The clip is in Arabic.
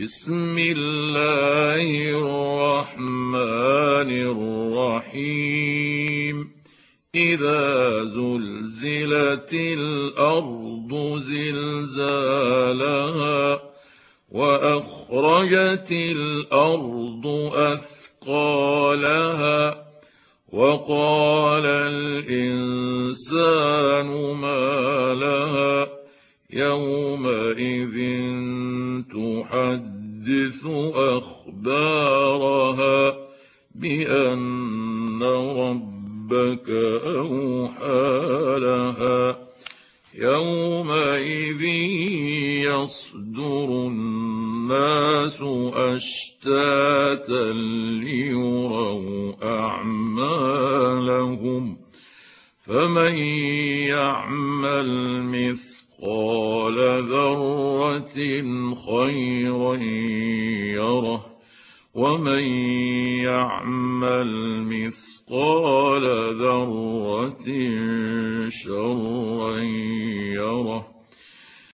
بسم الله الرحمن الرحيم. إذا زلزلت الأرض زلزالها وأخرجت الأرض أثقالها وقال الإنسان ما لها يومئذ تحدث أخبارها بأن ربك أوحى لها. يومئذ يصدر الناس أشتاتا ليروا أعمالهم. فمن يعمل مثقال ذرة خيرا يره ومن يعمل مثقال ذرة شرا يره